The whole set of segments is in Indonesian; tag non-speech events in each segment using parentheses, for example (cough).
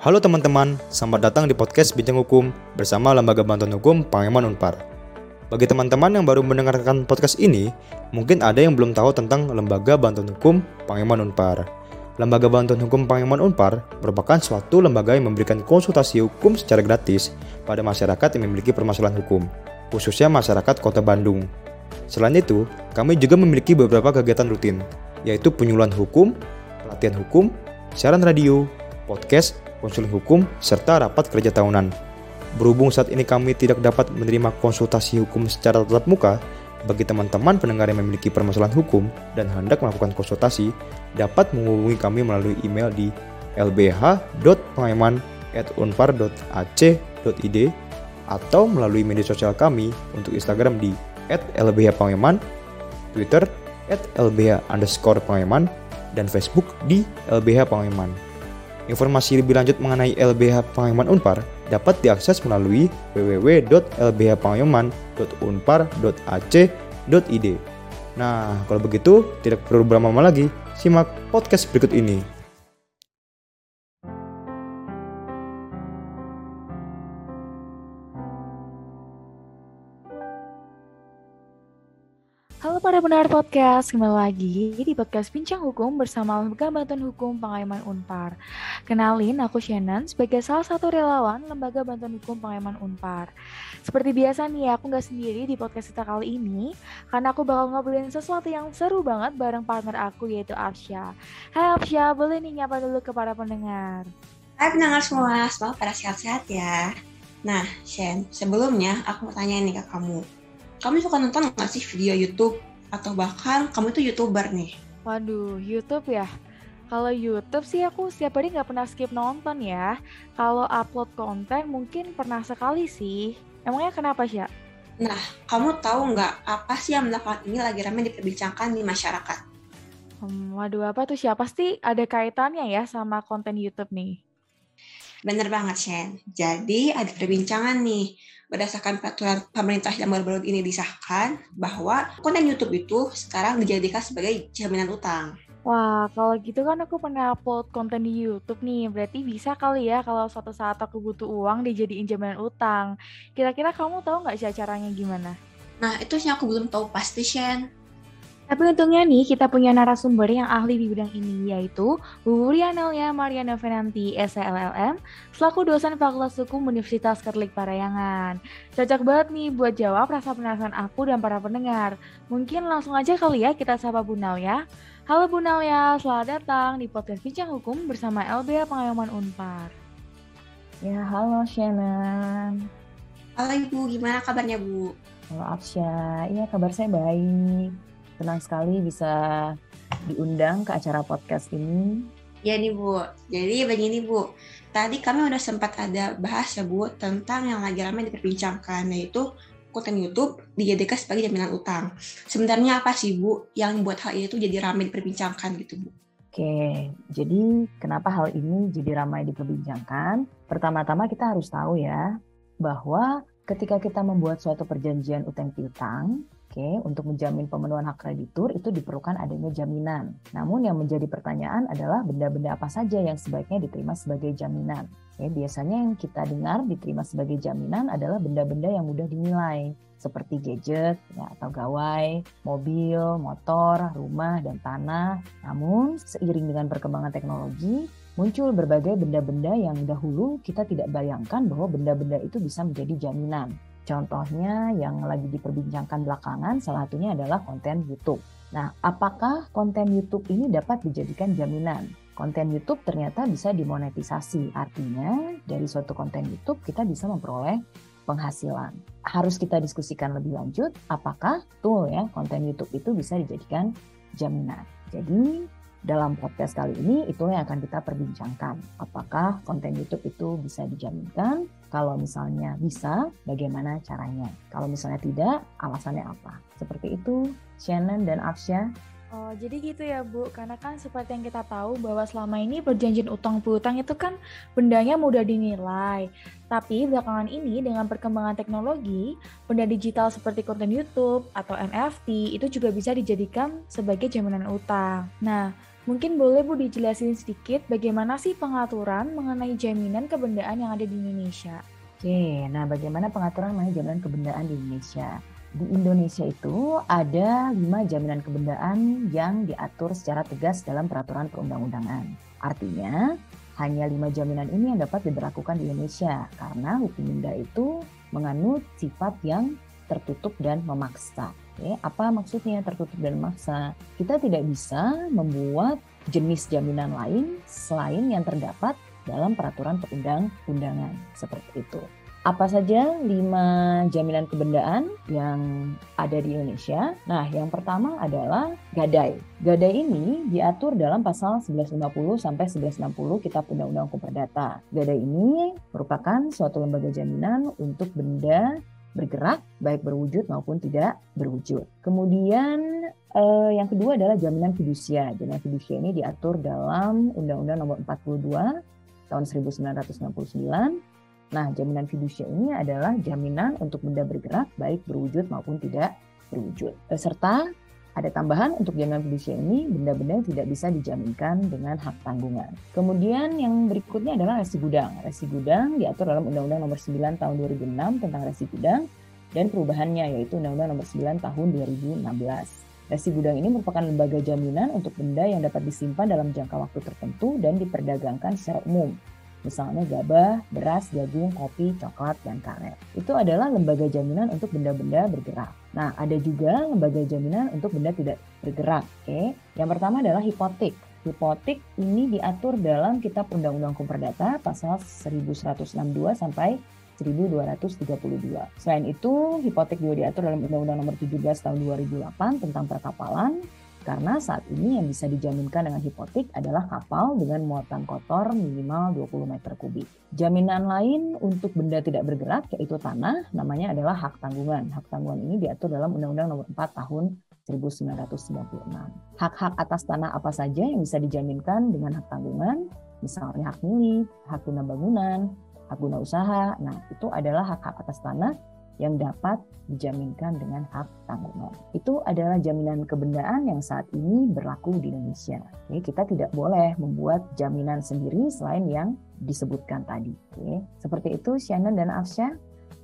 Halo teman-teman, selamat datang di podcast Bincang Hukum bersama Lembaga Bantuan Hukum Pangeman Unpar. Bagi teman-teman yang baru mendengarkan podcast ini, mungkin ada yang belum tahu tentang Lembaga Bantuan Hukum Pangeman Unpar. Lembaga Bantuan Hukum Pangeman Unpar merupakan suatu lembaga yang memberikan konsultasi hukum secara gratis pada masyarakat yang memiliki permasalahan hukum, khususnya masyarakat Kota Bandung. Selain itu, kami juga memiliki beberapa kegiatan rutin, yaitu penyuluhan hukum, pelatihan hukum, siaran radio, podcast, konseling hukum, serta rapat kerja tahunan. Berhubung saat ini kami tidak dapat menerima konsultasi hukum secara tatap muka, bagi teman-teman pendengar yang memiliki permasalahan hukum dan hendak melakukan konsultasi, dapat menghubungi kami melalui email di lbh.pangeman@unpar.ac.id atau melalui media sosial kami untuk Instagram di @lbhpangeman, Twitter @lbh_pangeman, dan Facebook di LBH Pangeman. Informasi lebih lanjut mengenai LBH Pangeman Unpar dapat diakses melalui www.lbhpangeman.unpar.ac.id. Nah, kalau begitu tidak perlu berlama-lama lagi, simak podcast berikut ini. Pendengar podcast, kembali lagi di podcast Bincang Hukum bersama Lembaga Bantuan Hukum Pangayaman Unpar. Kenalin, aku Shannon sebagai salah satu relawan Lembaga Bantuan Hukum Pangayaman Unpar. Seperti biasa nih, aku nggak sendiri di podcast kita kali ini, karena aku bakal ngobrolin sesuatu yang seru banget bareng partner aku yaitu Afsya. Hai Afsya, boleh nih nyapa dulu ke para pendengar. Hai pendengar semua, semoga pada sehat-sehat ya. Nah, Shen, sebelumnya aku mau tanya nih ke kamu kamu suka nonton nggak sih video YouTube atau bahkan kamu itu youtuber nih? Waduh, YouTube ya. Kalau YouTube sih aku setiap hari nggak pernah skip nonton ya. Kalau upload konten mungkin pernah sekali sih. Emangnya kenapa sih? Nah, kamu tahu nggak apa sih yang melakukan ini lagi ramai diperbincangkan di masyarakat? Hmm, waduh, apa tuh siapa Pasti ada kaitannya ya sama konten YouTube nih. Bener banget, Shen. Jadi ada perbincangan nih berdasarkan peraturan pemerintah yang baru-baru ini disahkan bahwa konten YouTube itu sekarang dijadikan sebagai jaminan utang. Wah, kalau gitu kan aku pernah upload konten di YouTube nih. Berarti bisa kali ya kalau suatu saat aku butuh uang dijadiin jaminan utang. Kira-kira kamu tahu nggak sih caranya gimana? Nah, itu sih aku belum tahu pasti, Shen. Tapi untungnya nih kita punya narasumber yang ahli di bidang ini yaitu Bu Rianelia Mariana Venanti SLLM selaku dosen Fakultas Hukum Universitas Katolik Parayangan. Cocok banget nih buat jawab rasa penasaran aku dan para pendengar. Mungkin langsung aja kali ya kita sapa Bu ya. Halo Bu ya, selamat datang di podcast Bincang Hukum bersama LBH Pengayoman Unpar. Ya, halo Shannon. Halo Ibu, gimana kabarnya Bu? Halo Afsya, iya kabar saya baik senang sekali bisa diundang ke acara podcast ini. Ya nih Bu, jadi begini Bu, tadi kami udah sempat ada bahas ya Bu tentang yang lagi ramai diperbincangkan yaitu konten YouTube dijadikan sebagai jaminan utang. Sebenarnya apa sih Bu yang buat hal itu jadi ramai diperbincangkan gitu Bu? Oke, jadi kenapa hal ini jadi ramai diperbincangkan? Pertama-tama kita harus tahu ya bahwa ketika kita membuat suatu perjanjian utang piutang, Oke, untuk menjamin pemenuhan hak kreditur itu diperlukan adanya jaminan. Namun yang menjadi pertanyaan adalah benda-benda apa saja yang sebaiknya diterima sebagai jaminan. Oke, biasanya yang kita dengar diterima sebagai jaminan adalah benda-benda yang mudah dinilai, seperti gadget ya, atau gawai, mobil, motor, rumah, dan tanah. Namun, seiring dengan perkembangan teknologi, muncul berbagai benda-benda yang dahulu kita tidak bayangkan bahwa benda-benda itu bisa menjadi jaminan. Contohnya yang lagi diperbincangkan belakangan salah satunya adalah konten YouTube. Nah, apakah konten YouTube ini dapat dijadikan jaminan? Konten YouTube ternyata bisa dimonetisasi. Artinya, dari suatu konten YouTube kita bisa memperoleh penghasilan. Harus kita diskusikan lebih lanjut apakah tool ya konten YouTube itu bisa dijadikan jaminan. Jadi, dalam podcast kali ini itu yang akan kita perbincangkan. Apakah konten YouTube itu bisa dijaminkan? Kalau misalnya bisa, bagaimana caranya? Kalau misalnya tidak, alasannya apa? Seperti itu, Shannon dan Afsya. Oh, jadi gitu ya Bu, karena kan seperti yang kita tahu bahwa selama ini perjanjian utang piutang itu kan bendanya mudah dinilai. Tapi belakangan ini dengan perkembangan teknologi, benda digital seperti konten YouTube atau NFT itu juga bisa dijadikan sebagai jaminan utang. Nah, Mungkin boleh Bu dijelasin sedikit bagaimana sih pengaturan mengenai jaminan kebendaan yang ada di Indonesia? Oke, nah bagaimana pengaturan mengenai jaminan kebendaan di Indonesia? Di Indonesia itu ada lima jaminan kebendaan yang diatur secara tegas dalam peraturan perundang-undangan. Artinya, hanya lima jaminan ini yang dapat diberlakukan di Indonesia karena hukum benda itu menganut sifat yang tertutup dan memaksa. Oke, apa maksudnya tertutup dan memaksa? Kita tidak bisa membuat jenis jaminan lain selain yang terdapat dalam peraturan perundang-undangan seperti itu. Apa saja lima jaminan kebendaan yang ada di Indonesia? Nah, yang pertama adalah gadai. Gadai ini diatur dalam pasal 1150 sampai 1160 Kitab Undang-Undang Hukum Perdata. Gadai ini merupakan suatu lembaga jaminan untuk benda bergerak baik berwujud maupun tidak berwujud. Kemudian eh, yang kedua adalah jaminan fidusia. Jaminan fidusia ini diatur dalam Undang-Undang Nomor 42 tahun 1999. Nah, jaminan fidusia ini adalah jaminan untuk benda bergerak baik berwujud maupun tidak berwujud. Serta ada tambahan untuk jaminan fidusia ini benda-benda tidak bisa dijaminkan dengan hak tanggungan. Kemudian yang berikutnya adalah resi gudang. Resi gudang diatur dalam Undang-Undang Nomor 9 Tahun 2006 tentang resi gudang dan perubahannya yaitu Undang-Undang Nomor 9 Tahun 2016. Resi gudang ini merupakan lembaga jaminan untuk benda yang dapat disimpan dalam jangka waktu tertentu dan diperdagangkan secara umum. Misalnya gabah, beras, jagung, kopi, coklat, dan karet. Itu adalah lembaga jaminan untuk benda-benda bergerak. Nah, ada juga lembaga jaminan untuk benda tidak bergerak. Oke, yang pertama adalah hipotek. Hipotek ini diatur dalam Kitab Undang-Undang Hukum Perdata pasal 1162 sampai 1232. Selain itu, hipotek juga diatur dalam Undang-Undang Nomor 17 Tahun 2008 tentang perkapalan karena saat ini yang bisa dijaminkan dengan hipotek adalah kapal dengan muatan kotor minimal 20 meter kubik. Jaminan lain untuk benda tidak bergerak yaitu tanah namanya adalah hak tanggungan. Hak tanggungan ini diatur dalam Undang-Undang Nomor 4 Tahun 1996. Hak-hak atas tanah apa saja yang bisa dijaminkan dengan hak tanggungan? Misalnya hak milik, hak guna bangunan, hak guna usaha. Nah, itu adalah hak-hak atas tanah yang dapat dijaminkan dengan hak tanggungan. Itu adalah jaminan kebendaan yang saat ini berlaku di Indonesia. Oke, kita tidak boleh membuat jaminan sendiri selain yang disebutkan tadi. Oke, seperti itu Shannon dan Afsha.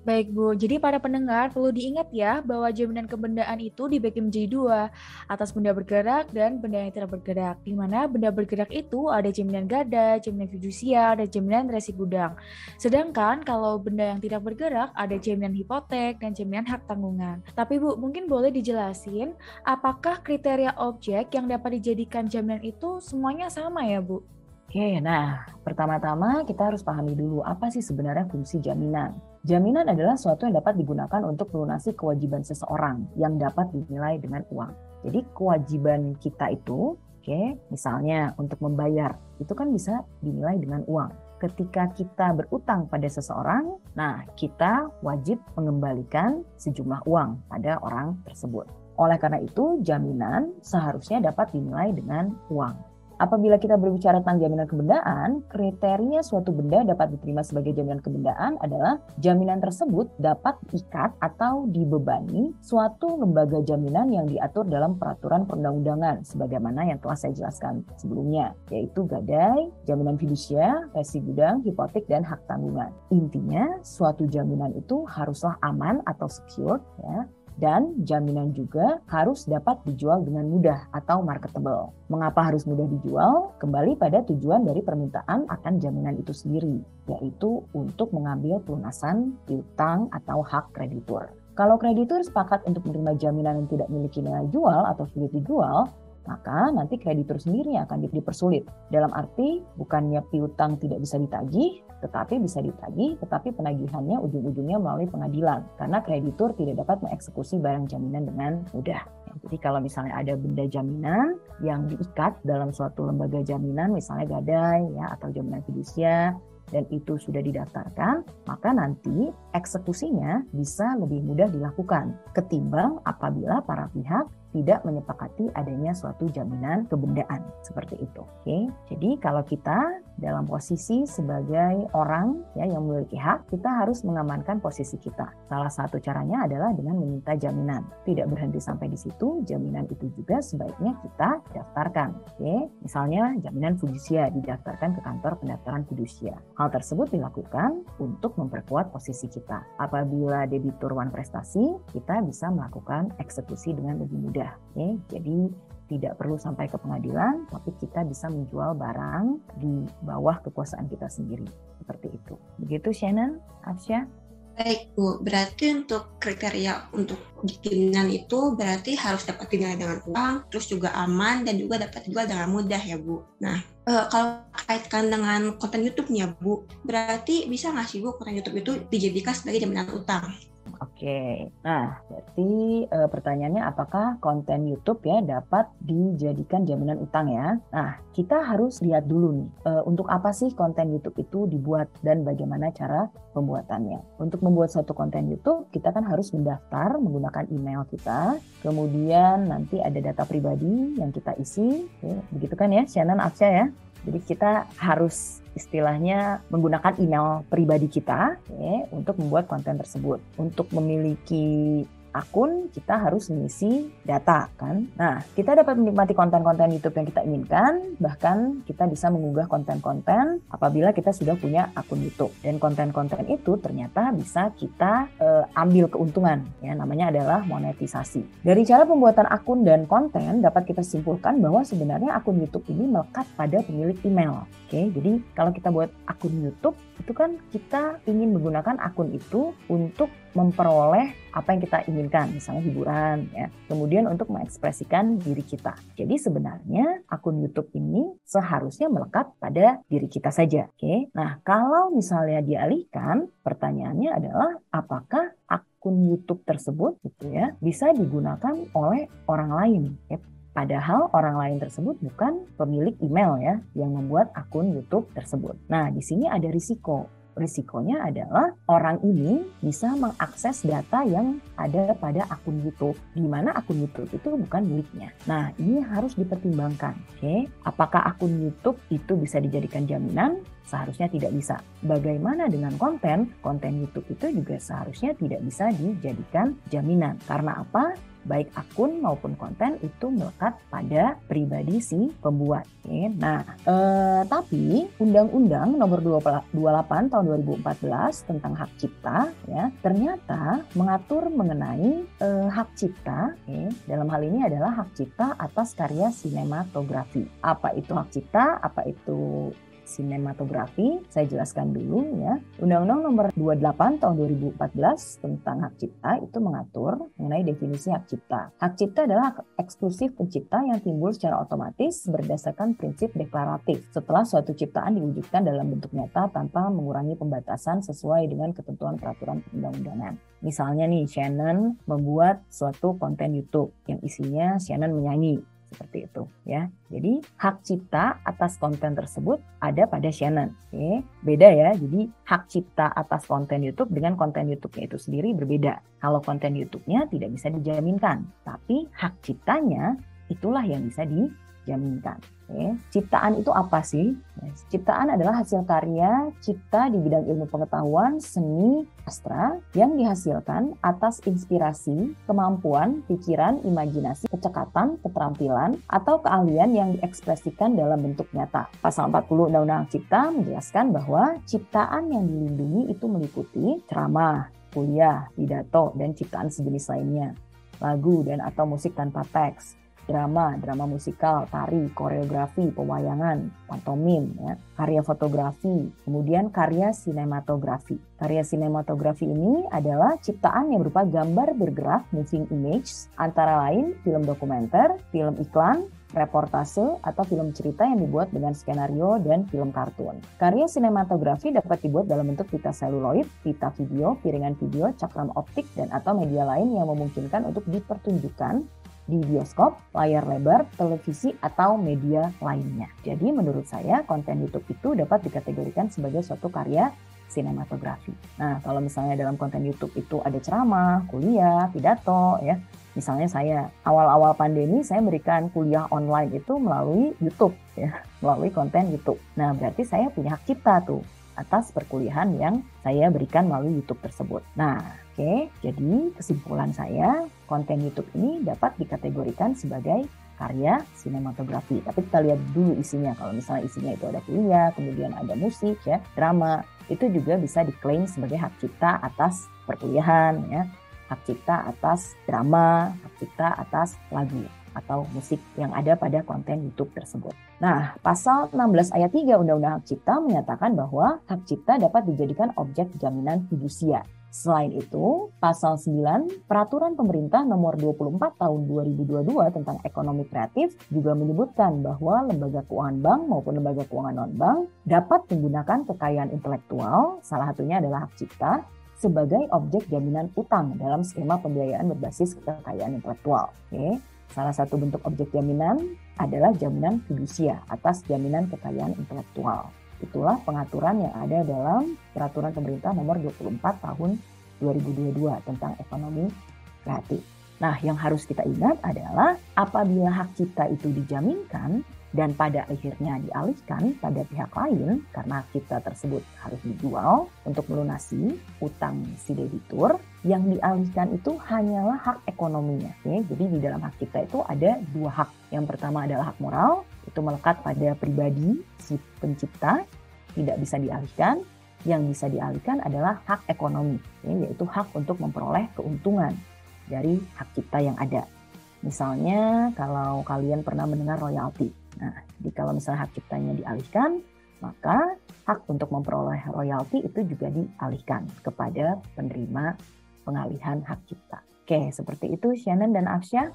Baik Bu, jadi para pendengar perlu diingat ya bahwa jaminan kebendaan itu dibagi menjadi dua, atas benda bergerak dan benda yang tidak bergerak. Di mana benda bergerak itu ada jaminan gada, jaminan fidusia, dan jaminan resi gudang. Sedangkan kalau benda yang tidak bergerak ada jaminan hipotek dan jaminan hak tanggungan. Tapi Bu, mungkin boleh dijelasin apakah kriteria objek yang dapat dijadikan jaminan itu semuanya sama ya Bu? Oke, nah pertama-tama kita harus pahami dulu apa sih sebenarnya fungsi jaminan. Jaminan adalah suatu yang dapat digunakan untuk melunasi kewajiban seseorang yang dapat dinilai dengan uang. Jadi kewajiban kita itu, oke, okay, misalnya untuk membayar, itu kan bisa dinilai dengan uang. Ketika kita berutang pada seseorang, nah kita wajib mengembalikan sejumlah uang pada orang tersebut. Oleh karena itu, jaminan seharusnya dapat dinilai dengan uang. Apabila kita berbicara tentang jaminan kebendaan, kriteria suatu benda dapat diterima sebagai jaminan kebendaan adalah jaminan tersebut dapat ikat atau dibebani suatu lembaga jaminan yang diatur dalam peraturan perundang-undangan sebagaimana yang telah saya jelaskan sebelumnya, yaitu gadai, jaminan fidusia, resi gudang, hipotek, dan hak tanggungan. Intinya, suatu jaminan itu haruslah aman atau secure ya, dan jaminan juga harus dapat dijual dengan mudah atau marketable. Mengapa harus mudah dijual? Kembali pada tujuan dari permintaan akan jaminan itu sendiri, yaitu untuk mengambil pelunasan piutang atau hak kreditur. Kalau kreditur sepakat untuk menerima jaminan yang tidak memiliki nilai jual atau sulit dijual, maka nanti kreditur sendiri akan dipersulit. Dalam arti bukannya piutang tidak bisa ditagih, tetapi bisa ditagih, tetapi penagihannya ujung-ujungnya melalui pengadilan karena kreditur tidak dapat mengeksekusi barang jaminan dengan mudah. Jadi kalau misalnya ada benda jaminan yang diikat dalam suatu lembaga jaminan, misalnya gadai ya atau jaminan fidusia, dan itu sudah didaftarkan, maka nanti eksekusinya bisa lebih mudah dilakukan ketimbang apabila para pihak tidak menyepakati adanya suatu jaminan kebendaan seperti itu. Oke, jadi kalau kita dalam posisi sebagai orang ya yang memiliki hak, kita harus mengamankan posisi kita. Salah satu caranya adalah dengan meminta jaminan. Tidak berhenti sampai di situ, jaminan itu juga sebaiknya kita daftarkan. Oke, misalnya jaminan fidusia didaftarkan ke kantor pendaftaran fidusia. Hal tersebut dilakukan untuk memperkuat posisi kita. Apabila debitur wan prestasi, kita bisa melakukan eksekusi dengan lebih mudah. Oke, jadi tidak perlu sampai ke pengadilan, tapi kita bisa menjual barang di bawah kekuasaan kita sendiri. Seperti itu. Begitu Shannon, Afsya? Baik Bu, berarti untuk kriteria untuk jaminan itu berarti harus dapat dinilai dengan uang, terus juga aman dan juga dapat dijual dengan mudah ya Bu. Nah, e, kalau kaitkan dengan konten YouTube nih ya Bu, berarti bisa nggak sih Bu konten YouTube itu dijadikan sebagai jaminan utang? Oke, nah berarti e, pertanyaannya apakah konten YouTube ya dapat dijadikan jaminan utang ya? Nah kita harus lihat dulu nih e, untuk apa sih konten YouTube itu dibuat dan bagaimana cara pembuatannya. Untuk membuat suatu konten YouTube kita kan harus mendaftar menggunakan email kita, kemudian nanti ada data pribadi yang kita isi, ya, begitu kan ya, Shannon Aksya ya? Jadi kita harus istilahnya menggunakan email pribadi kita ya, untuk membuat konten tersebut. Untuk memiliki akun, kita harus mengisi data kan. Nah, kita dapat menikmati konten-konten YouTube yang kita inginkan, bahkan kita bisa mengunggah konten-konten apabila kita sudah punya akun YouTube. Dan konten-konten itu ternyata bisa kita uh, ambil keuntungan, ya namanya adalah monetisasi. Dari cara pembuatan akun dan konten dapat kita simpulkan bahwa sebenarnya akun YouTube ini melekat pada pemilik email. Oke, jadi kalau kita buat akun YouTube itu kan kita ingin menggunakan akun itu untuk memperoleh apa yang kita inginkan, misalnya hiburan, ya. Kemudian untuk mengekspresikan diri kita. Jadi sebenarnya akun YouTube ini seharusnya melekat pada diri kita saja. Oke, nah kalau misalnya dialihkan, pertanyaannya adalah apakah akun YouTube tersebut gitu ya bisa digunakan oleh orang lain? Ya, Padahal orang lain tersebut bukan pemilik email ya yang membuat akun YouTube tersebut. Nah, di sini ada risiko risikonya adalah orang ini bisa mengakses data yang ada pada akun YouTube, di mana akun YouTube itu bukan miliknya. Nah, ini harus dipertimbangkan. Oke, apakah akun YouTube itu bisa dijadikan jaminan? Seharusnya tidak bisa. Bagaimana dengan konten? Konten YouTube itu juga seharusnya tidak bisa dijadikan jaminan. Karena apa? Baik akun maupun konten itu melekat pada pribadi si pembuat. Nah, eh, tapi Undang-Undang Nomor 28 Tahun 2014 tentang hak cipta ya ternyata mengatur mengenai eh, hak cipta. Dalam hal ini adalah hak cipta atas karya sinematografi. Apa itu hak cipta? Apa itu sinematografi, saya jelaskan dulu ya. Undang-Undang Nomor 28 Tahun 2014 tentang hak cipta itu mengatur mengenai definisi hak cipta. Hak cipta adalah eksklusif pencipta yang timbul secara otomatis berdasarkan prinsip deklaratif setelah suatu ciptaan diwujudkan dalam bentuk nyata tanpa mengurangi pembatasan sesuai dengan ketentuan peraturan perundang-undangan. Misalnya nih, Shannon membuat suatu konten YouTube yang isinya Shannon menyanyi seperti itu ya. Jadi hak cipta atas konten tersebut ada pada Shannon. Oke, beda ya. Jadi hak cipta atas konten YouTube dengan konten YouTube-nya itu sendiri berbeda. Kalau konten YouTube-nya tidak bisa dijaminkan, tapi hak ciptanya itulah yang bisa dijaminkan. Oke. Ciptaan itu apa sih? Ciptaan adalah hasil karya cipta di bidang ilmu pengetahuan, seni, sastra yang dihasilkan atas inspirasi, kemampuan, pikiran, imajinasi, kecekatan, keterampilan, atau keahlian yang diekspresikan dalam bentuk nyata. Pasal 40 Undang-Undang Cipta menjelaskan bahwa ciptaan yang dilindungi itu meliputi ceramah, kuliah, pidato, dan ciptaan sejenis lainnya, lagu dan atau musik tanpa teks, drama, drama musikal, tari, koreografi, pewayangan, pantomim, ya, karya fotografi, kemudian karya sinematografi. Karya sinematografi ini adalah ciptaan yang berupa gambar bergerak, moving image, antara lain film dokumenter, film iklan, reportase, atau film cerita yang dibuat dengan skenario dan film kartun. Karya sinematografi dapat dibuat dalam bentuk pita seluloid, pita video, piringan video, cakram optik, dan atau media lain yang memungkinkan untuk dipertunjukkan di bioskop, layar lebar, televisi, atau media lainnya. Jadi menurut saya konten YouTube itu dapat dikategorikan sebagai suatu karya sinematografi. Nah, kalau misalnya dalam konten YouTube itu ada ceramah, kuliah, pidato, ya. Misalnya saya awal-awal pandemi saya memberikan kuliah online itu melalui YouTube, ya, (laughs) melalui konten YouTube. Nah, berarti saya punya hak cipta tuh atas perkuliahan yang saya berikan melalui YouTube tersebut. Nah, oke, jadi kesimpulan saya, konten YouTube ini dapat dikategorikan sebagai karya sinematografi. Tapi kita lihat dulu isinya. Kalau misalnya isinya itu ada kuliah, kemudian ada musik, ya, drama, itu juga bisa diklaim sebagai hak cipta atas perkuliahan, ya, hak cipta atas drama, hak cipta atas lagu atau musik yang ada pada konten YouTube tersebut. Nah, pasal 16 ayat 3 Undang-Undang Hak Cipta menyatakan bahwa hak cipta dapat dijadikan objek jaminan fidusia. Selain itu, pasal 9 Peraturan Pemerintah Nomor 24 Tahun 2022 tentang ekonomi kreatif juga menyebutkan bahwa lembaga keuangan bank maupun lembaga keuangan non-bank dapat menggunakan kekayaan intelektual, salah satunya adalah hak cipta, sebagai objek jaminan utang dalam skema pembiayaan berbasis kekayaan intelektual. Oke. Salah satu bentuk objek jaminan adalah jaminan fidusia atas jaminan kekayaan intelektual. Itulah pengaturan yang ada dalam Peraturan Pemerintah Nomor 24 Tahun 2022 tentang ekonomi kreatif. Nah, yang harus kita ingat adalah apabila hak cipta itu dijaminkan, dan pada akhirnya dialihkan pada pihak lain karena cipta tersebut harus dijual untuk melunasi utang si debitur yang dialihkan itu hanyalah hak ekonominya. Ya. Jadi di dalam hak cipta itu ada dua hak. Yang pertama adalah hak moral, itu melekat pada pribadi si pencipta, tidak bisa dialihkan. Yang bisa dialihkan adalah hak ekonomi, ya, yaitu hak untuk memperoleh keuntungan dari hak cipta yang ada. Misalnya kalau kalian pernah mendengar royalti, Nah, jadi kalau misalnya hak ciptanya dialihkan, maka hak untuk memperoleh royalti itu juga dialihkan kepada penerima pengalihan hak cipta. Oke, seperti itu Shannon dan Afsya.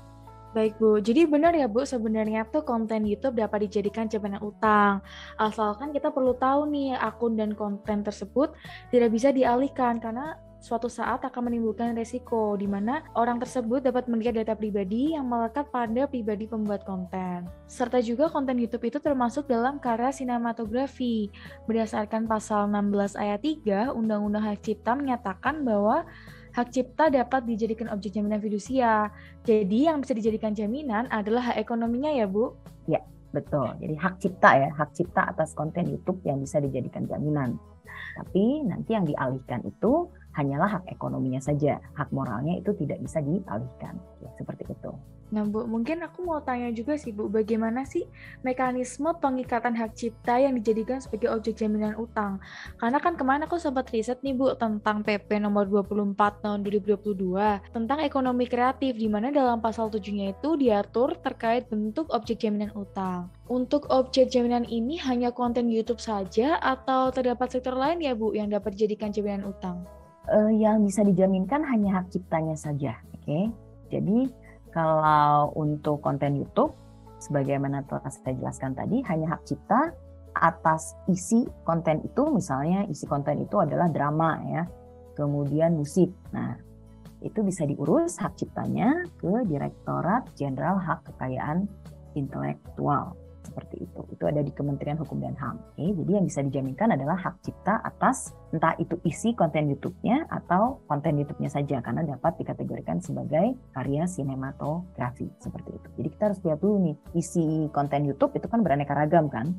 Baik Bu, jadi benar ya Bu, sebenarnya tuh konten YouTube dapat dijadikan jaminan utang. Asalkan kita perlu tahu nih akun dan konten tersebut tidak bisa dialihkan karena suatu saat akan menimbulkan resiko di mana orang tersebut dapat melihat data pribadi yang melekat pada pribadi pembuat konten. Serta juga konten YouTube itu termasuk dalam karya sinematografi. Berdasarkan pasal 16 ayat 3 Undang-Undang Hak Cipta menyatakan bahwa hak cipta dapat dijadikan objek jaminan fidusia. Jadi yang bisa dijadikan jaminan adalah hak ekonominya ya, Bu? Ya, betul. Jadi hak cipta ya, hak cipta atas konten YouTube yang bisa dijadikan jaminan. Tapi nanti yang dialihkan itu hanyalah hak ekonominya saja, hak moralnya itu tidak bisa dialihkan. Ya, seperti itu. Nah Bu, mungkin aku mau tanya juga sih Bu, bagaimana sih mekanisme pengikatan hak cipta yang dijadikan sebagai objek jaminan utang? Karena kan kemarin aku sempat riset nih Bu tentang PP nomor 24 tahun 2022 tentang ekonomi kreatif di mana dalam pasal 7-nya itu diatur terkait bentuk objek jaminan utang. Untuk objek jaminan ini hanya konten YouTube saja atau terdapat sektor lain ya Bu yang dapat dijadikan jaminan utang? uh, yang bisa dijaminkan hanya hak ciptanya saja. Oke, okay? jadi kalau untuk konten YouTube, sebagaimana telah saya jelaskan tadi, hanya hak cipta atas isi konten itu, misalnya isi konten itu adalah drama ya, kemudian musik. Nah, itu bisa diurus hak ciptanya ke Direktorat Jenderal Hak Kekayaan Intelektual seperti itu. Itu ada di Kementerian Hukum dan HAM. Oke, jadi yang bisa dijaminkan adalah hak cipta atas entah itu isi konten YouTube-nya atau konten YouTube-nya saja karena dapat dikategorikan sebagai karya sinematografi seperti itu. Jadi kita harus lihat dulu nih isi konten YouTube itu kan beraneka ragam kan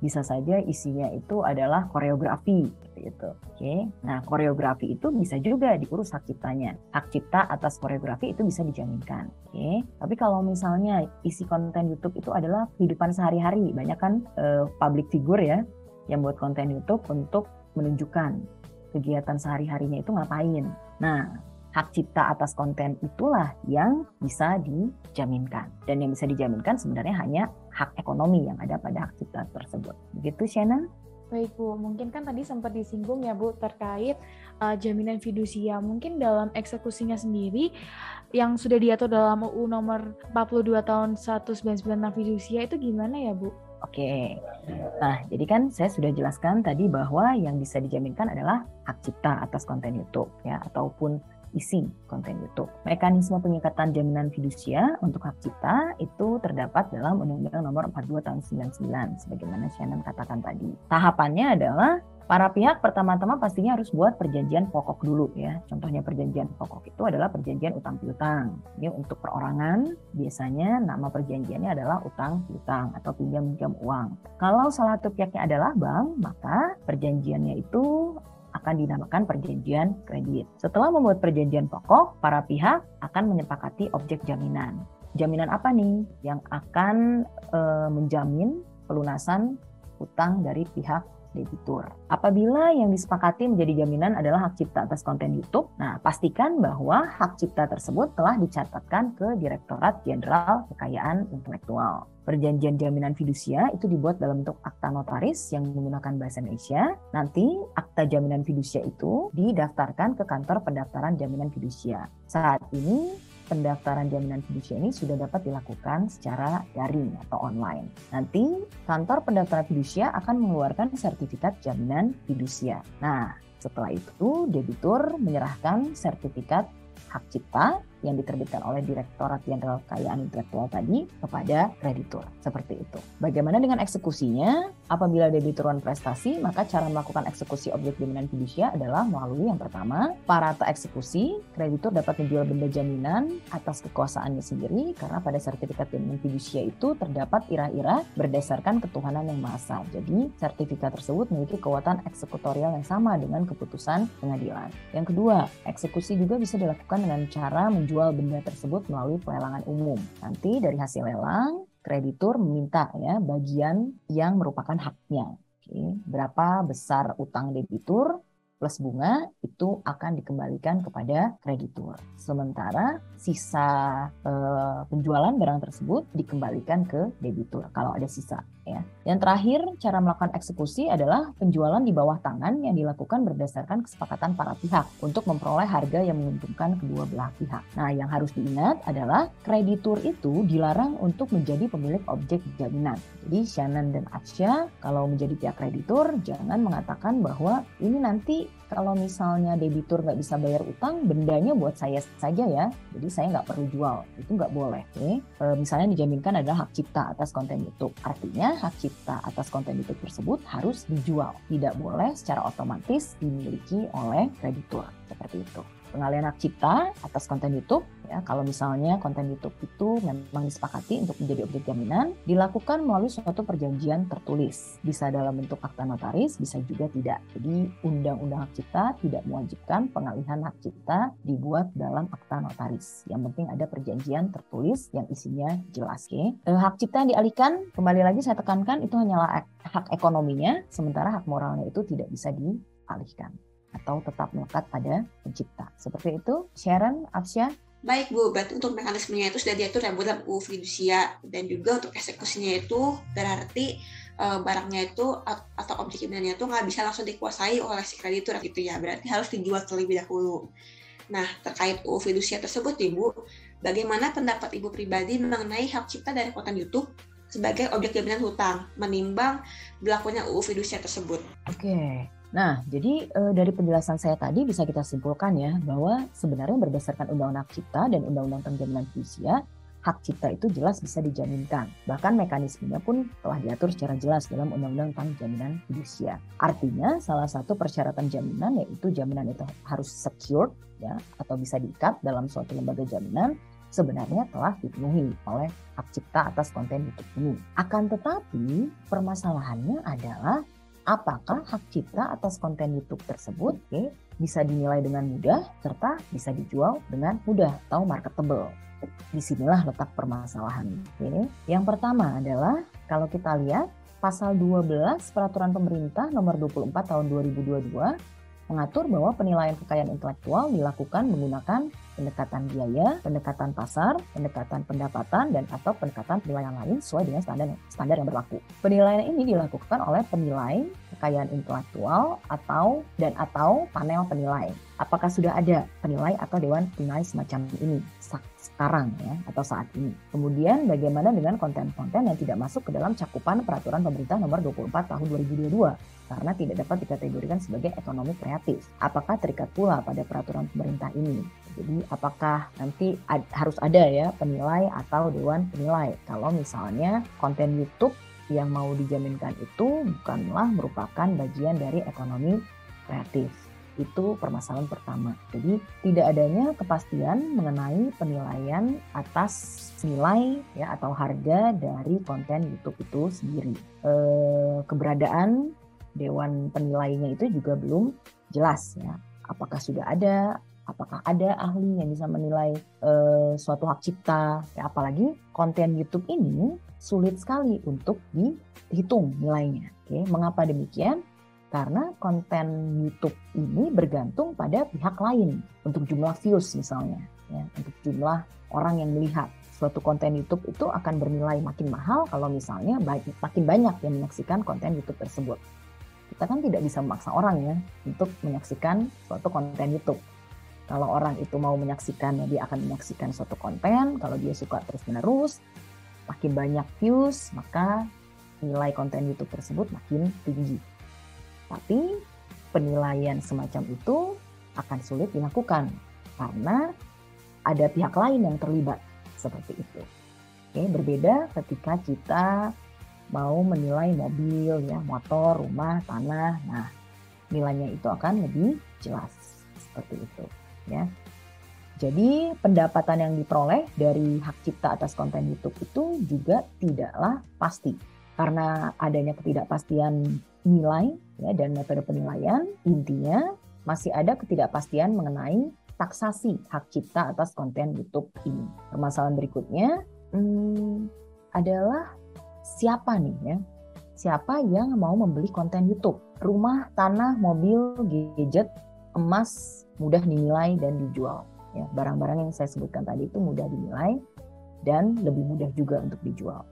bisa saja isinya itu adalah koreografi gitu. Oke. Nah, koreografi itu bisa juga diurus hak ciptanya. Hak cipta atas koreografi itu bisa dijaminkan. Oke. Tapi kalau misalnya isi konten YouTube itu adalah kehidupan sehari-hari, banyak kan uh, public figure ya yang buat konten YouTube untuk menunjukkan kegiatan sehari-harinya itu ngapain. Nah, hak cipta atas konten itulah yang bisa dijaminkan. Dan yang bisa dijaminkan sebenarnya hanya hak ekonomi yang ada pada hak cipta tersebut. Begitu Shannon? Baik Bu, mungkin kan tadi sempat disinggung ya Bu terkait uh, jaminan fidusia. Mungkin dalam eksekusinya sendiri yang sudah diatur dalam UU nomor 42 tahun 1999 tentang fidusia itu gimana ya Bu? Oke, nah jadi kan saya sudah jelaskan tadi bahwa yang bisa dijaminkan adalah hak cipta atas konten YouTube ya ataupun isi konten YouTube. Mekanisme pengikatan jaminan fidusia untuk hak cipta itu terdapat dalam Undang-Undang Nomor 42 Tahun 99 sebagaimana Shannon katakan tadi. Tahapannya adalah Para pihak pertama-tama pastinya harus buat perjanjian pokok dulu ya. Contohnya perjanjian pokok itu adalah perjanjian utang piutang. Ini untuk perorangan biasanya nama perjanjiannya adalah utang piutang atau pinjam pinjam uang. Kalau salah satu pihaknya adalah bank, maka perjanjiannya itu akan dinamakan perjanjian kredit. Setelah membuat perjanjian pokok, para pihak akan menyepakati objek jaminan. Jaminan apa nih yang akan e, menjamin pelunasan utang dari pihak debitur. Apabila yang disepakati menjadi jaminan adalah hak cipta atas konten YouTube, nah pastikan bahwa hak cipta tersebut telah dicatatkan ke Direktorat Jenderal Kekayaan Intelektual. Perjanjian jaminan fidusia itu dibuat dalam bentuk akta notaris yang menggunakan bahasa Indonesia. Nanti akta jaminan fidusia itu didaftarkan ke kantor pendaftaran jaminan fidusia. Saat ini pendaftaran jaminan fidusia ini sudah dapat dilakukan secara daring atau online. Nanti kantor pendaftaran fidusia akan mengeluarkan sertifikat jaminan fidusia. Nah, setelah itu debitur menyerahkan sertifikat hak cipta yang diterbitkan oleh Direktorat Jenderal Kekayaan Intelektual tadi kepada kreditur. Seperti itu. Bagaimana dengan eksekusinya? Apabila debitur prestasi, maka cara melakukan eksekusi objek jaminan fidusia adalah melalui yang pertama, parata eksekusi, kreditur dapat menjual benda jaminan atas kekuasaannya sendiri karena pada sertifikat jaminan fidusia itu terdapat ira-ira berdasarkan ketuhanan yang maha Jadi, sertifikat tersebut memiliki kekuatan eksekutorial yang sama dengan keputusan pengadilan. Yang kedua, eksekusi juga bisa dilakukan dengan cara menjual menjual benda tersebut melalui pelelangan umum. Nanti dari hasil lelang, kreditur meminta ya bagian yang merupakan haknya. Oke, berapa besar utang debitur plus bunga itu akan dikembalikan kepada kreditur. Sementara sisa eh, penjualan barang tersebut dikembalikan ke debitur kalau ada sisa ya. Yang terakhir, cara melakukan eksekusi adalah penjualan di bawah tangan yang dilakukan berdasarkan kesepakatan para pihak untuk memperoleh harga yang menguntungkan kedua belah pihak. Nah, yang harus diingat adalah kreditur itu dilarang untuk menjadi pemilik objek jaminan. Jadi Shannon dan Atsya kalau menjadi pihak kreditur jangan mengatakan bahwa ini nanti kalau misalnya debitur nggak bisa bayar utang, bendanya buat saya saja ya. Jadi saya nggak perlu jual. Itu nggak boleh. Oke? E, misalnya dijaminkan adalah hak cipta atas konten YouTube. Artinya hak cipta atas konten YouTube tersebut harus dijual. Tidak boleh secara otomatis dimiliki oleh kreditur. Seperti itu pengalian hak cipta atas konten YouTube. Ya, kalau misalnya konten YouTube itu memang disepakati untuk menjadi objek jaminan, dilakukan melalui suatu perjanjian tertulis. Bisa dalam bentuk akta notaris, bisa juga tidak. Jadi undang-undang hak cipta tidak mewajibkan pengalihan hak cipta dibuat dalam akta notaris. Yang penting ada perjanjian tertulis yang isinya jelas. Okay? Eh, hak cipta yang dialihkan, kembali lagi saya tekankan itu hanyalah hak ekonominya, sementara hak moralnya itu tidak bisa dialihkan atau tetap melekat pada pencipta. Seperti itu, Sharon, Afsya. Baik Bu, berarti untuk mekanismenya itu sudah diatur ya Bu dalam UU fidusia dan juga untuk eksekusinya itu berarti e, barangnya itu atau objek itu nggak bisa langsung dikuasai oleh si kreditur gitu ya, berarti harus dijual terlebih dahulu. Nah, terkait UU fidusia tersebut Ibu, bagaimana pendapat Ibu pribadi mengenai hak cipta dari konten YouTube sebagai objek jaminan hutang menimbang berlakunya UU fidusia tersebut? Oke, Nah, jadi e, dari penjelasan saya tadi bisa kita simpulkan ya bahwa sebenarnya berdasarkan Undang-Undang Cipta dan Undang-Undang Penjaminan Fidusia, hak cipta itu jelas bisa dijaminkan. Bahkan mekanismenya pun telah diatur secara jelas dalam Undang-Undang tentang Jaminan Fidusia. Artinya salah satu persyaratan jaminan yaitu jaminan itu harus secured ya atau bisa diikat dalam suatu lembaga jaminan sebenarnya telah dipenuhi oleh hak cipta atas konten YouTube ini. Akan tetapi permasalahannya adalah apakah hak cipta atas konten YouTube tersebut okay, bisa dinilai dengan mudah serta bisa dijual dengan mudah atau marketable. Di sinilah letak permasalahan. Okay. Yang pertama adalah kalau kita lihat pasal 12 peraturan pemerintah nomor 24 tahun 2022 mengatur bahwa penilaian kekayaan intelektual dilakukan menggunakan pendekatan biaya, pendekatan pasar, pendekatan pendapatan, dan atau pendekatan penilaian lain sesuai dengan standar standar yang berlaku. Penilaian ini dilakukan oleh penilai kekayaan intelektual atau dan atau panel penilai. Apakah sudah ada penilai atau dewan penilai semacam ini sekarang ya atau saat ini? Kemudian bagaimana dengan konten-konten yang tidak masuk ke dalam cakupan peraturan pemerintah nomor 24 tahun 2022 karena tidak dapat dikategorikan sebagai ekonomi kreatif. Apakah terikat pula pada peraturan pemerintah ini? Jadi apakah nanti ad, harus ada ya penilai atau dewan penilai kalau misalnya konten YouTube yang mau dijaminkan itu bukanlah merupakan bagian dari ekonomi kreatif. Itu permasalahan pertama. Jadi tidak adanya kepastian mengenai penilaian atas nilai ya atau harga dari konten YouTube itu sendiri. E, keberadaan dewan penilainya itu juga belum jelas ya. Apakah sudah ada apakah ada ahli yang bisa menilai uh, suatu hak cipta? Ya apalagi konten YouTube ini sulit sekali untuk dihitung nilainya. Oke mengapa demikian? Karena konten YouTube ini bergantung pada pihak lain untuk jumlah views misalnya ya untuk jumlah orang yang melihat. Suatu konten YouTube itu akan bernilai makin mahal kalau misalnya makin banyak yang menyaksikan konten YouTube tersebut. Kita kan tidak bisa memaksa orang ya untuk menyaksikan suatu konten YouTube kalau orang itu mau menyaksikan, dia akan menyaksikan suatu konten. Kalau dia suka terus-menerus, makin banyak views, maka nilai konten YouTube tersebut makin tinggi. Tapi penilaian semacam itu akan sulit dilakukan karena ada pihak lain yang terlibat seperti itu. Oke, berbeda ketika kita mau menilai mobil, ya, motor, rumah, tanah. Nah, nilainya itu akan lebih jelas seperti itu ya. Jadi pendapatan yang diperoleh dari hak cipta atas konten YouTube itu juga tidaklah pasti. Karena adanya ketidakpastian nilai ya, dan metode penilaian, intinya masih ada ketidakpastian mengenai taksasi hak cipta atas konten YouTube ini. Permasalahan berikutnya hmm, adalah siapa nih ya? Siapa yang mau membeli konten YouTube? Rumah, tanah, mobil, gadget, emas mudah dinilai dan dijual. Ya, barang-barang yang saya sebutkan tadi itu mudah dinilai dan lebih mudah juga untuk dijual.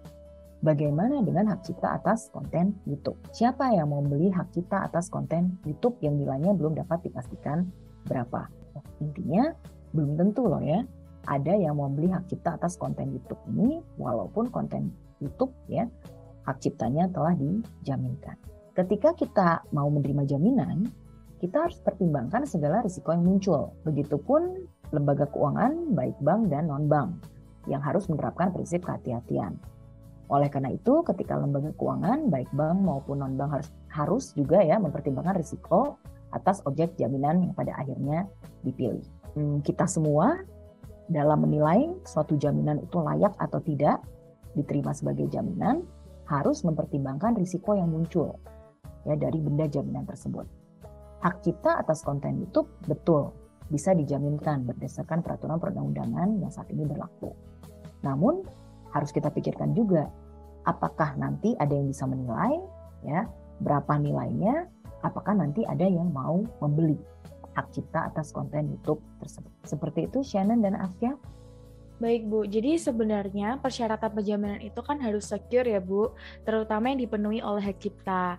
Bagaimana dengan hak cipta atas konten YouTube? Siapa yang mau beli hak cipta atas konten YouTube yang nilainya belum dapat dipastikan berapa? Intinya belum tentu loh ya. Ada yang mau beli hak cipta atas konten YouTube ini walaupun konten YouTube ya hak ciptanya telah dijaminkan. Ketika kita mau menerima jaminan, kita harus pertimbangkan segala risiko yang muncul. Begitupun lembaga keuangan, baik bank dan non-bank, yang harus menerapkan prinsip kehati-hatian. Oleh karena itu, ketika lembaga keuangan, baik bank maupun non-bank harus, harus juga ya mempertimbangkan risiko atas objek jaminan yang pada akhirnya dipilih. Hmm, kita semua dalam menilai suatu jaminan itu layak atau tidak diterima sebagai jaminan harus mempertimbangkan risiko yang muncul ya dari benda jaminan tersebut hak cipta atas konten YouTube betul bisa dijaminkan berdasarkan peraturan perundang-undangan yang saat ini berlaku. Namun harus kita pikirkan juga apakah nanti ada yang bisa menilai ya berapa nilainya apakah nanti ada yang mau membeli hak cipta atas konten YouTube tersebut. Seperti itu Shannon dan Afia. Baik Bu, jadi sebenarnya persyaratan penjaminan itu kan harus secure ya Bu, terutama yang dipenuhi oleh hak cipta.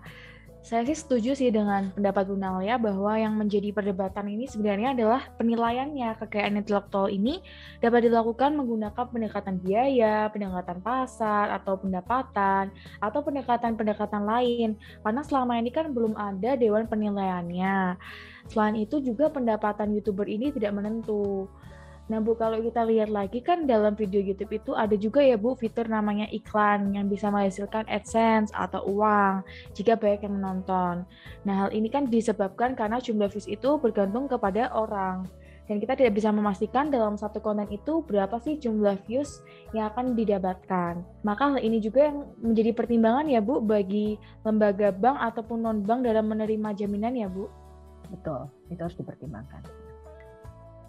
Saya sih setuju sih dengan pendapat Bu Nalia bahwa yang menjadi perdebatan ini sebenarnya adalah penilaiannya kekayaan intelektual ini dapat dilakukan menggunakan pendekatan biaya, pendekatan pasar, atau pendapatan, atau pendekatan-pendekatan lain. Karena selama ini kan belum ada dewan penilaiannya. Selain itu juga pendapatan YouTuber ini tidak menentu. Nah Bu, kalau kita lihat lagi kan dalam video YouTube itu ada juga ya Bu fitur namanya iklan yang bisa menghasilkan AdSense atau uang jika banyak yang menonton. Nah hal ini kan disebabkan karena jumlah views itu bergantung kepada orang. Dan kita tidak bisa memastikan dalam satu konten itu berapa sih jumlah views yang akan didapatkan. Maka hal ini juga yang menjadi pertimbangan ya Bu bagi lembaga bank ataupun non-bank dalam menerima jaminan ya Bu. Betul, itu harus dipertimbangkan.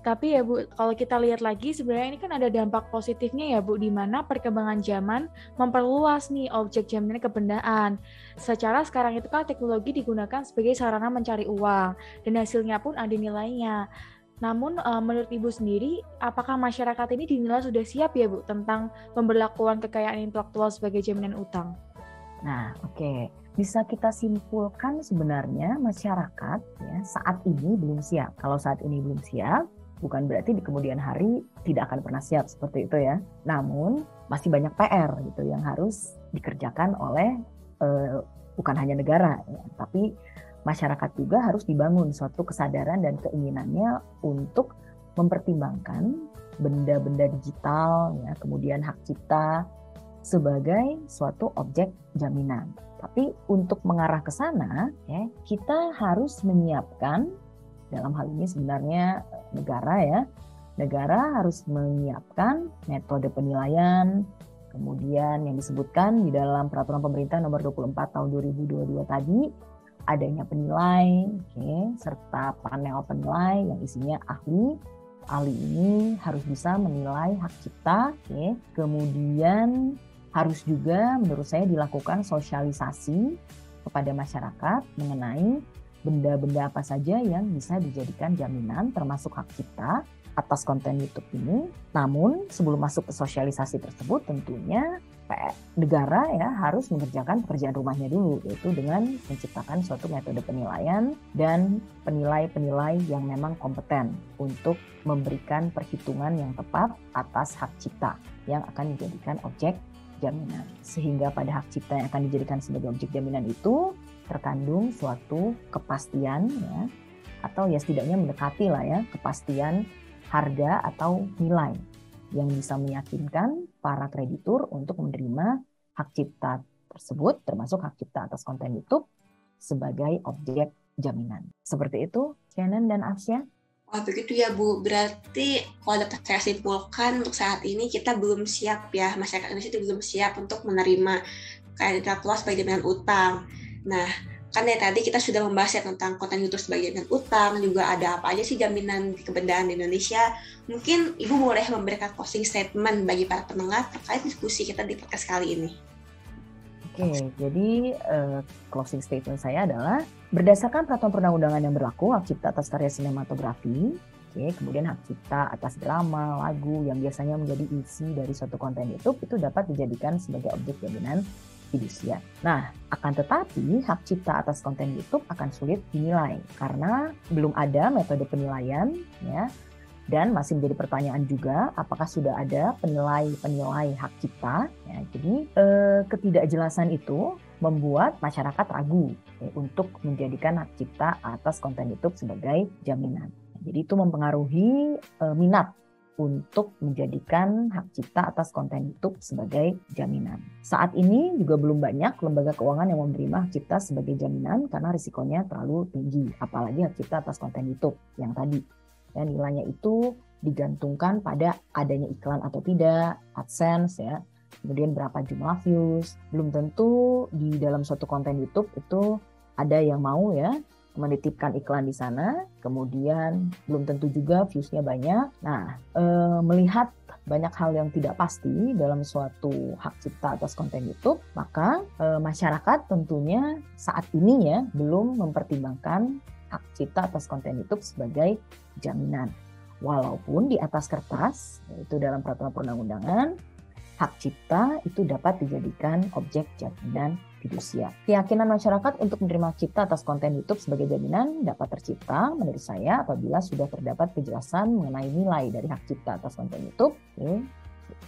Tapi ya Bu, kalau kita lihat lagi sebenarnya ini kan ada dampak positifnya ya Bu, di mana perkembangan zaman memperluas nih objek jaminan kebendaan. Secara sekarang itu kan teknologi digunakan sebagai sarana mencari uang dan hasilnya pun ada nilainya. Namun uh, menurut Ibu sendiri, apakah masyarakat ini dinilai sudah siap ya Bu tentang pemberlakuan kekayaan intelektual sebagai jaminan utang? Nah, oke. Okay. Bisa kita simpulkan sebenarnya masyarakat ya saat ini belum siap. Kalau saat ini belum siap, bukan berarti di kemudian hari tidak akan pernah siap seperti itu ya. Namun masih banyak PR gitu yang harus dikerjakan oleh uh, bukan hanya negara, ya, tapi masyarakat juga harus dibangun suatu kesadaran dan keinginannya untuk mempertimbangkan benda-benda digital, ya, kemudian hak cipta sebagai suatu objek jaminan. Tapi untuk mengarah ke sana, ya, kita harus menyiapkan dalam hal ini sebenarnya negara ya, negara harus menyiapkan metode penilaian, kemudian yang disebutkan di dalam peraturan pemerintah nomor 24 tahun 2022 tadi adanya penilai, okay, serta panel penilai yang isinya ahli. Ahli ini harus bisa menilai hak cipta, okay. kemudian harus juga menurut saya dilakukan sosialisasi kepada masyarakat mengenai benda-benda apa saja yang bisa dijadikan jaminan termasuk hak cipta atas konten YouTube ini. Namun sebelum masuk ke sosialisasi tersebut tentunya negara ya harus mengerjakan pekerjaan rumahnya dulu yaitu dengan menciptakan suatu metode penilaian dan penilai-penilai yang memang kompeten untuk memberikan perhitungan yang tepat atas hak cipta yang akan dijadikan objek jaminan. Sehingga pada hak cipta yang akan dijadikan sebagai objek jaminan itu terkandung suatu kepastian ya atau ya setidaknya mendekati lah ya kepastian harga atau nilai yang bisa meyakinkan para kreditur untuk menerima hak cipta tersebut termasuk hak cipta atas konten YouTube sebagai objek jaminan. Seperti itu, Shannon dan Arsya. Wah begitu ya Bu, berarti kalau dapat saya simpulkan untuk saat ini kita belum siap ya, masyarakat Indonesia itu belum siap untuk menerima kredit loss sebagai jaminan utang. Nah, kan ya tadi kita sudah membahas ya tentang konten YouTube sebagai jaminan utang, juga ada apa aja sih jaminan kebendaan di Indonesia. Mungkin Ibu boleh memberikan closing statement bagi para pendengar terkait diskusi kita di podcast kali ini. Oke, jadi uh, closing statement saya adalah Berdasarkan peraturan perundang-undangan yang berlaku, hak cipta atas karya sinematografi, oke, kemudian hak cipta atas drama, lagu yang biasanya menjadi isi dari suatu konten YouTube itu dapat dijadikan sebagai objek jaminan fidusia. Nah, akan tetapi hak cipta atas konten YouTube akan sulit dinilai karena belum ada metode penilaian ya dan masih menjadi pertanyaan juga apakah sudah ada penilai-penilai hak cipta ya. Jadi eh, ketidakjelasan itu membuat masyarakat ragu ya, untuk menjadikan hak cipta atas konten YouTube sebagai jaminan. Jadi itu mempengaruhi e, minat untuk menjadikan hak cipta atas konten YouTube sebagai jaminan. Saat ini juga belum banyak lembaga keuangan yang menerima hak cipta sebagai jaminan karena risikonya terlalu tinggi, apalagi hak cipta atas konten YouTube yang tadi. Dan nilainya itu digantungkan pada adanya iklan atau tidak, AdSense ya, kemudian berapa jumlah views. Belum tentu di dalam suatu konten YouTube itu ada yang mau ya menitipkan iklan di sana, kemudian belum tentu juga viewsnya banyak. Nah, e, melihat banyak hal yang tidak pasti dalam suatu hak cipta atas konten YouTube, maka e, masyarakat tentunya saat ini ya belum mempertimbangkan hak cipta atas konten YouTube sebagai jaminan. Walaupun di atas kertas, yaitu dalam peraturan perundang-undangan, hak cipta itu dapat dijadikan objek jaminan fidusia. Keyakinan masyarakat untuk menerima cipta atas konten YouTube sebagai jaminan dapat tercipta menurut saya apabila sudah terdapat kejelasan mengenai nilai dari hak cipta atas konten YouTube. Oke.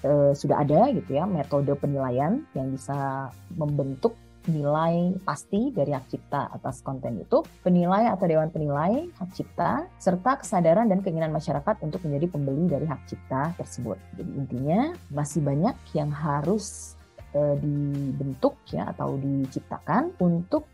E, sudah ada gitu ya metode penilaian yang bisa membentuk nilai pasti dari hak cipta atas konten itu, penilai atau dewan penilai hak cipta, serta kesadaran dan keinginan masyarakat untuk menjadi pembeli dari hak cipta tersebut. Jadi intinya masih banyak yang harus e, dibentuk ya atau diciptakan untuk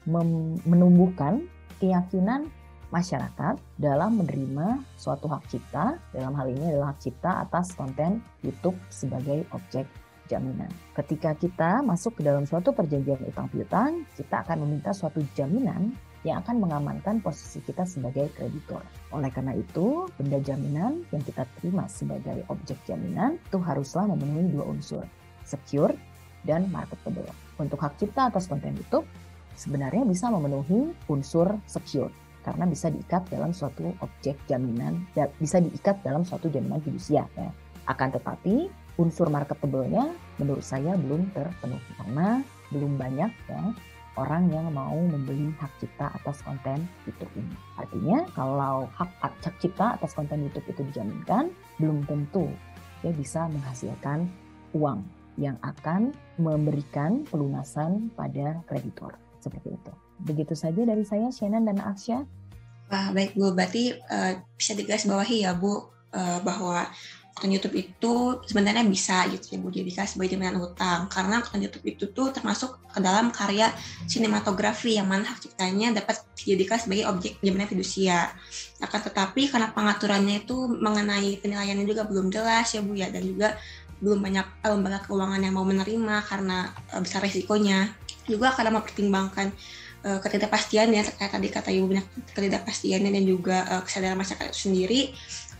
menumbuhkan keyakinan masyarakat dalam menerima suatu hak cipta, dalam hal ini adalah hak cipta atas konten YouTube sebagai objek jaminan. Ketika kita masuk ke dalam suatu perjanjian utang piutang, kita akan meminta suatu jaminan yang akan mengamankan posisi kita sebagai kreditor. Oleh karena itu, benda jaminan yang kita terima sebagai objek jaminan itu haruslah memenuhi dua unsur, secure dan marketable. Untuk hak cipta atas konten YouTube, sebenarnya bisa memenuhi unsur secure karena bisa diikat dalam suatu objek jaminan, bisa diikat dalam suatu jaminan fidusia. Ya. Akan tetapi, unsur marketable-nya menurut saya belum terpenuhi karena belum banyak ya orang yang mau membeli hak cipta atas konten YouTube ini. Artinya kalau hak, hak cipta atas konten YouTube itu dijaminkan, belum tentu dia bisa menghasilkan uang yang akan memberikan pelunasan pada kreditor. Seperti itu. Begitu saja dari saya, Shannon dan Aksya. Wah, baik Bu. Berarti uh, bisa digarisbawahi ya Bu, uh, bahwa konten YouTube itu sebenarnya bisa gitu ya Bu jadikan sebagai jaminan utang karena konten YouTube itu tuh termasuk ke dalam karya sinematografi yang mana hak ciptanya dapat dijadikan sebagai objek jaminan fidusia. Akan tetapi karena pengaturannya itu mengenai penilaiannya juga belum jelas ya Bu ya dan juga belum banyak eh, lembaga keuangan yang mau menerima karena uh, besar resikonya. Juga akan mempertimbangkan uh, ketidakpastian ya terkait tadi kata Ibu banyak ketidakpastiannya dan juga uh, kesadaran masyarakat itu sendiri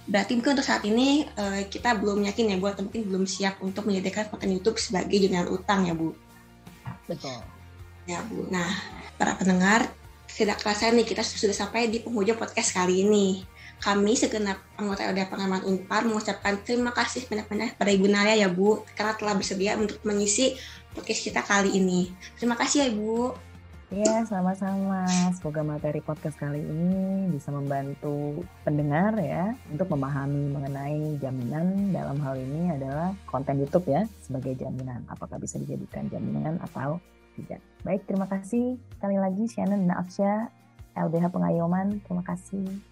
berarti mungkin untuk saat ini uh, kita belum yakin ya Bu atau mungkin belum siap untuk menjadikan konten YouTube sebagai jaminan utang ya Bu. Betul. Ya Bu. Nah, para pendengar tidak kerasa nih kita sudah sampai di penghujung podcast kali ini. Kami segenap anggota LDA Pengamat Unpar mengucapkan terima kasih banyak-banyak pada Ibu Nalia ya Bu karena telah bersedia untuk mengisi podcast kita kali ini. Terima kasih ya Ibu. Ya, sama-sama. Semoga materi podcast kali ini bisa membantu pendengar ya untuk memahami mengenai jaminan dalam hal ini adalah konten YouTube ya sebagai jaminan. Apakah bisa dijadikan jaminan atau tidak. Baik, terima kasih sekali lagi Shannon dan Afsya LBH Pengayoman. Terima kasih.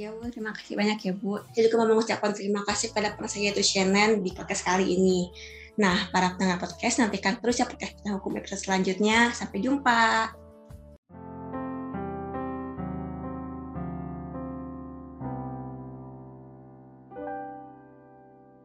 Ya Bu, terima kasih banyak ya Bu. Saya juga mau mengucapkan terima kasih pada penasihat itu Shannon di podcast kali ini. Nah, para pendengar podcast, nantikan terus ya podcast hukum episode selanjutnya. Sampai jumpa.